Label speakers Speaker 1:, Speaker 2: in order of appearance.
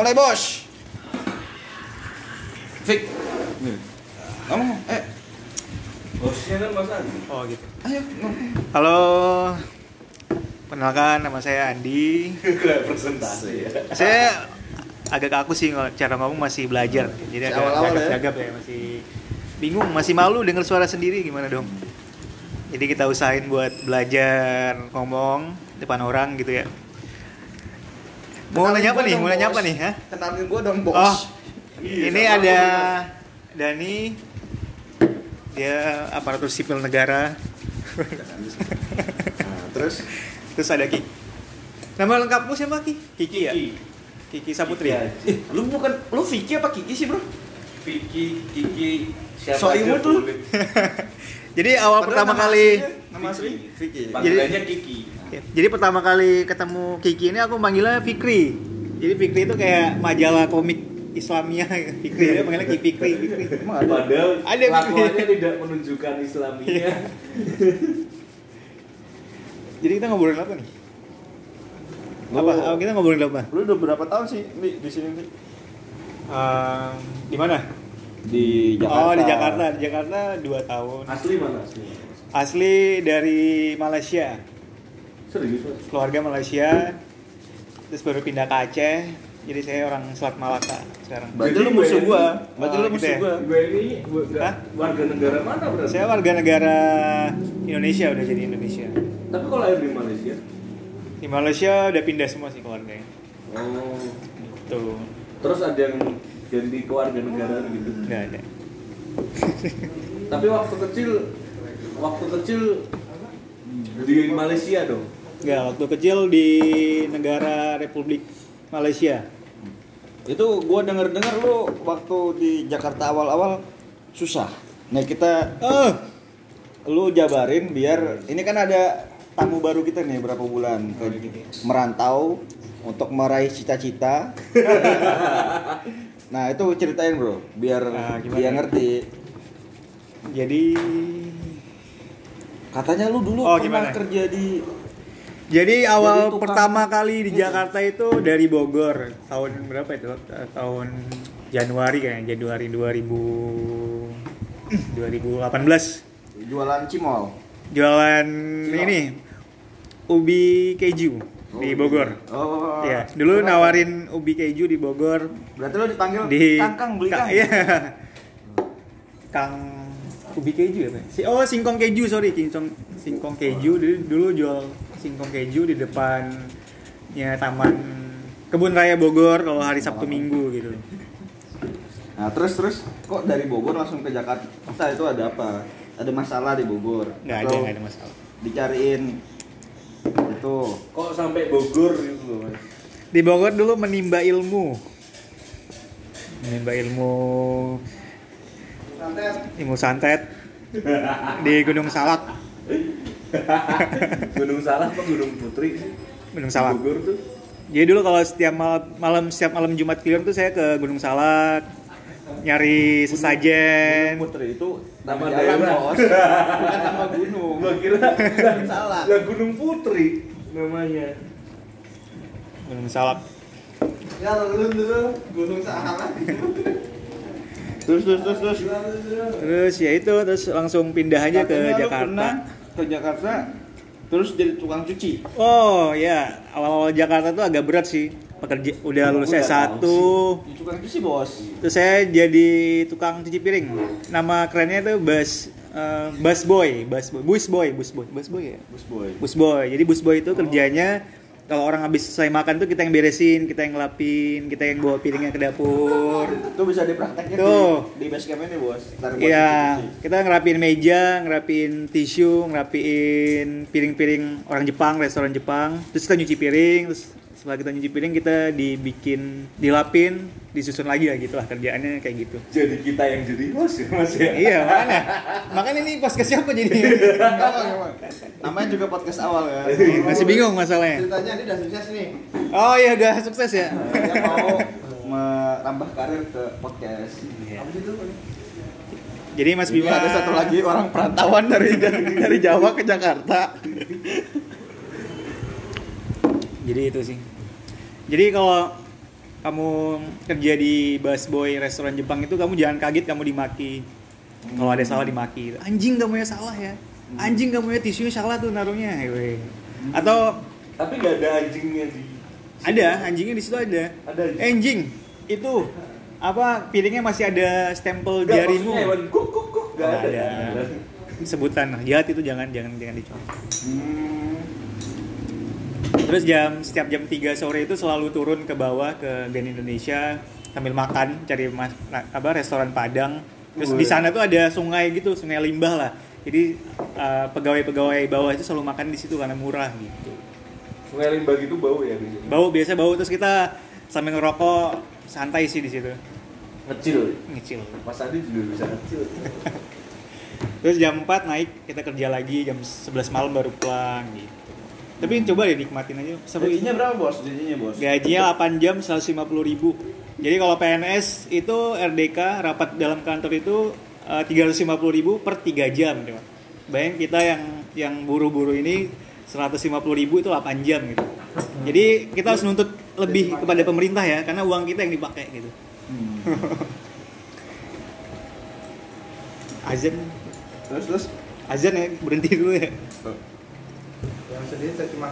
Speaker 1: mulai bos. Fik. Nih. Ngomong, eh,
Speaker 2: Bosnya kan Mas Andi.
Speaker 3: Oh gitu.
Speaker 1: ayo ngomong.
Speaker 3: Halo. Perkenalkan nama saya Andi.
Speaker 2: Presentasi ya.
Speaker 3: Saya agak kaku sih cara ngomong masih belajar. Jadi agak
Speaker 1: awal-awal ya?
Speaker 3: ya, masih bingung, masih malu dengar suara sendiri gimana dong. Jadi kita usahain buat belajar ngomong depan orang gitu ya. Nanya apa nih?
Speaker 1: dong,
Speaker 3: Mau nanya
Speaker 1: bos.
Speaker 3: apa nih? Hah?
Speaker 1: Kenalin gua dong, bos.
Speaker 3: Oh,
Speaker 2: Iya,
Speaker 3: ini ada Dani. Dia aparatur sipil negara.
Speaker 1: Nah, terus
Speaker 3: Terus ada Ki. Nama lengkapmu siapa Ki? Kiki ya?
Speaker 2: Kiki.
Speaker 3: Kiki Saputri.
Speaker 2: Kiki aja.
Speaker 1: eh, lu bukan lu Vicky apa Kiki sih, Bro?
Speaker 2: Vicky, Kiki, siapa
Speaker 1: So imut lu.
Speaker 3: Jadi awal
Speaker 1: Padahal
Speaker 3: pertama
Speaker 1: nama
Speaker 3: kali
Speaker 1: aslinya- nama asli Vicky.
Speaker 2: Panggilannya Kiki.
Speaker 3: Jadi pertama kali ketemu Kiki ini aku manggilnya Fikri. Jadi Fikri itu kayak majalah komik Islamia Fikri dia panggilnya Ki Fikri. Fikri.
Speaker 1: Emang ada?
Speaker 2: Padahal
Speaker 3: Ada, Kiki.
Speaker 2: kelakuannya tidak menunjukkan Islamia.
Speaker 3: Jadi kita ngobrolin apa nih?
Speaker 1: Lu-
Speaker 3: Apa? Oh, kita ngobrolin apa?
Speaker 1: Lu udah berapa tahun sih di, di sini? Nih?
Speaker 3: Ehm, di mana?
Speaker 1: Di Jakarta.
Speaker 3: Oh di Jakarta. Di Jakarta dua tahun.
Speaker 2: Asli mana asli?
Speaker 3: Asli dari Malaysia.
Speaker 2: Serius?
Speaker 3: Keluarga Malaysia. Terus baru pindah ke Aceh. Jadi saya orang Selat Malaka sekarang.
Speaker 1: Berarti
Speaker 2: Jadi
Speaker 1: lu musuh
Speaker 2: gue-
Speaker 1: gua. Berarti
Speaker 3: Oh,
Speaker 1: lu
Speaker 3: gitu
Speaker 1: musuh
Speaker 3: ya?
Speaker 1: gua.
Speaker 2: Gue ini warga negara mana berarti?
Speaker 3: Saya warga negara Indonesia udah jadi Indonesia.
Speaker 2: Tapi kalau lahir di Malaysia?
Speaker 3: Di Malaysia udah pindah semua sih keluarganya.
Speaker 2: Oh.
Speaker 3: Tuh,
Speaker 2: Terus ada yang jadi keluarga negara gitu.
Speaker 3: nggak ada.
Speaker 2: Tapi waktu kecil waktu kecil di Malaysia dong.
Speaker 3: Nggak, waktu kecil di negara Republik Malaysia.
Speaker 1: Itu gua denger-dengar lu waktu di Jakarta awal-awal susah. Nah, kita
Speaker 3: Oh,
Speaker 1: lu jabarin biar ini kan ada tamu baru kita nih berapa bulan ke merantau untuk meraih cita-cita. nah, itu ceritain, Bro, biar
Speaker 3: Nah,
Speaker 1: dia ngerti.
Speaker 3: jadi
Speaker 1: Katanya lu dulu
Speaker 3: Oh,
Speaker 1: pernah
Speaker 3: gimana?
Speaker 1: kerja di
Speaker 3: jadi awal
Speaker 1: Jadi
Speaker 3: pertama kali di. Jakarta itu dari Bogor tahun berapa itu? Eh, Tahun Januari kayaknya, Januari 2000 2018.
Speaker 1: jualan cimol.
Speaker 3: Jualan
Speaker 1: Cimol.
Speaker 3: ini ubi keju di
Speaker 1: Oh,
Speaker 3: Bogor.
Speaker 1: Oh.
Speaker 3: Iya, dulu
Speaker 1: Kenapa?
Speaker 3: nawarin ubi keju di Bogor
Speaker 1: Berarti lu dipanggil
Speaker 3: di
Speaker 1: Kang beli
Speaker 3: Kang-
Speaker 1: Kang.
Speaker 3: Iya. Kang ubi keju ya, Pak? Si oh singkong keju, sorry, singkong singkong keju dulu, dulu jual singkong keju di depannya Taman Kebun Raya Bogor kalau hari Sabtu Minggu gitu.
Speaker 1: Nah, terus terus kok dari Bogor langsung ke Jakarta? Itu ada apa? Ada masalah di Bogor?
Speaker 3: Nggak ada, nggak ada masalah.
Speaker 1: Dicariin itu
Speaker 2: Kok sampai Bogor gitu Mas?
Speaker 3: Di Bogor dulu menimba ilmu. Menimba ilmu ilmu santet di Gunung Salak.
Speaker 2: Gunung Salah apa Gunung Putri sih?
Speaker 3: Gunung Salak.
Speaker 2: Bogor tuh.
Speaker 3: Jadi dulu kalau setiap malam, malam setiap malam Jumat Kliwon tuh saya ke Gunung Salak nyari sesajen.
Speaker 1: Gunung Putri itu
Speaker 2: Nama
Speaker 1: jalan,
Speaker 2: daerah.
Speaker 1: Bos. Bukan nama gunung.
Speaker 2: Gua kira
Speaker 1: Gunung Salak.
Speaker 2: lah Gunung Putri namanya.
Speaker 3: Gunung Salak.
Speaker 1: Ya lu dulu Gunung Salak. terus terus terus terus.
Speaker 3: Terus ya itu terus langsung pindah aja ke
Speaker 1: Katanya
Speaker 3: Jakarta.
Speaker 1: pernah ke Jakarta terus jadi tukang cuci.
Speaker 3: Oh ya, awal-awal Jakarta tuh agak berat sih. Pekerja udah
Speaker 2: Emang
Speaker 3: lulus
Speaker 2: nggak
Speaker 3: S1,
Speaker 1: Jadi tukang cuci, Bos.
Speaker 3: terus saya jadi tukang cuci piring. Nama kerennya tuh bus eh, bus boy, bus boy, bus boy, bus boy, bus boy ya.
Speaker 1: Bos boy.
Speaker 3: Bus boy. Jadi bus boy itu kerjanya kalau orang habis selesai makan tuh kita yang beresin, kita yang ngelapin, kita yang bawa piringnya ke dapur.
Speaker 1: Itu bisa dipraktekin
Speaker 3: Tuh.
Speaker 1: di, di base camp ini, Bos.
Speaker 3: Iya, kita ngerapin meja, ngerapin tisu, ngerapiin piring-piring orang Jepang, restoran Jepang. Terus kita nyuci piring, terus setelah kita nyuci piring kita dibikin, dilapin, disusun lagi lah gitu lah kerjaannya kayak gitu.
Speaker 2: Jadi kita yang jadi bos ya Mas ya.
Speaker 3: iya, makanya. Makanya ini podcast siapa jadi?
Speaker 1: Nggak apa, nggak apa. Namanya juga podcast awal ya.
Speaker 3: Masih bingung masalahnya.
Speaker 1: Ceritanya ini udah sukses nih.
Speaker 3: Oh iya udah sukses ya.
Speaker 1: Dia mau merambah karir ke podcast.
Speaker 3: Iya.
Speaker 1: Apa itu?
Speaker 3: Jadi Mas Bima
Speaker 1: ada satu lagi orang perantauan dari dari, dari Jawa ke Jakarta.
Speaker 3: Jadi itu sih. Jadi kalau kamu kerja di busboy restoran Jepang itu kamu jangan kaget kamu dimaki kalau ada salah dimaki anjing kamu ya salah ya anjing kamu ya tisunya salah tuh naruhnya hewe. atau
Speaker 2: Tapi nggak ada anjingnya di.
Speaker 3: ada anjingnya di situ ada
Speaker 2: Ada anjing.
Speaker 3: anjing itu apa piringnya masih ada stempel
Speaker 2: Nggak,
Speaker 3: jarimu
Speaker 2: hewan kuk kuk kuk Nggak ada.
Speaker 3: ada. sebutan jahat itu jangan jangan jangan dicontoh
Speaker 1: Hmm.
Speaker 3: Terus jam setiap jam 3 sore itu selalu turun ke bawah ke Grand Indonesia sambil makan cari mas, apa restoran Padang. Terus di sana tuh ada sungai gitu, sungai limbah lah. Jadi uh, pegawai-pegawai bawah itu selalu makan di situ karena murah gitu.
Speaker 2: Sungai limbah gitu bau ya biasanya.
Speaker 3: Bau biasa bau terus kita sambil ngerokok santai sih di situ.
Speaker 2: Ngecil.
Speaker 3: Ngecil.
Speaker 2: Mas Adi juga bisa ngecil.
Speaker 3: Terus jam 4 naik kita kerja lagi jam 11 malam baru pulang gitu. Tapi coba deh nikmatin aja. Seru
Speaker 1: Gajinya berapa bos? Gajinya bos?
Speaker 3: Gajinya 8 jam 150 ribu. Jadi kalau PNS itu RDK rapat dalam kantor itu eh, 350 ribu per 3 jam. coba. Bayang kita yang yang buru-buru ini 150 ribu itu 8 jam gitu. Jadi kita harus nuntut lebih kepada pemerintah ya, karena uang kita yang dipakai gitu.
Speaker 1: Hmm.
Speaker 3: Azan,
Speaker 1: Terus terus.
Speaker 3: azan ya berhenti dulu ya.
Speaker 4: Sedih saya cuma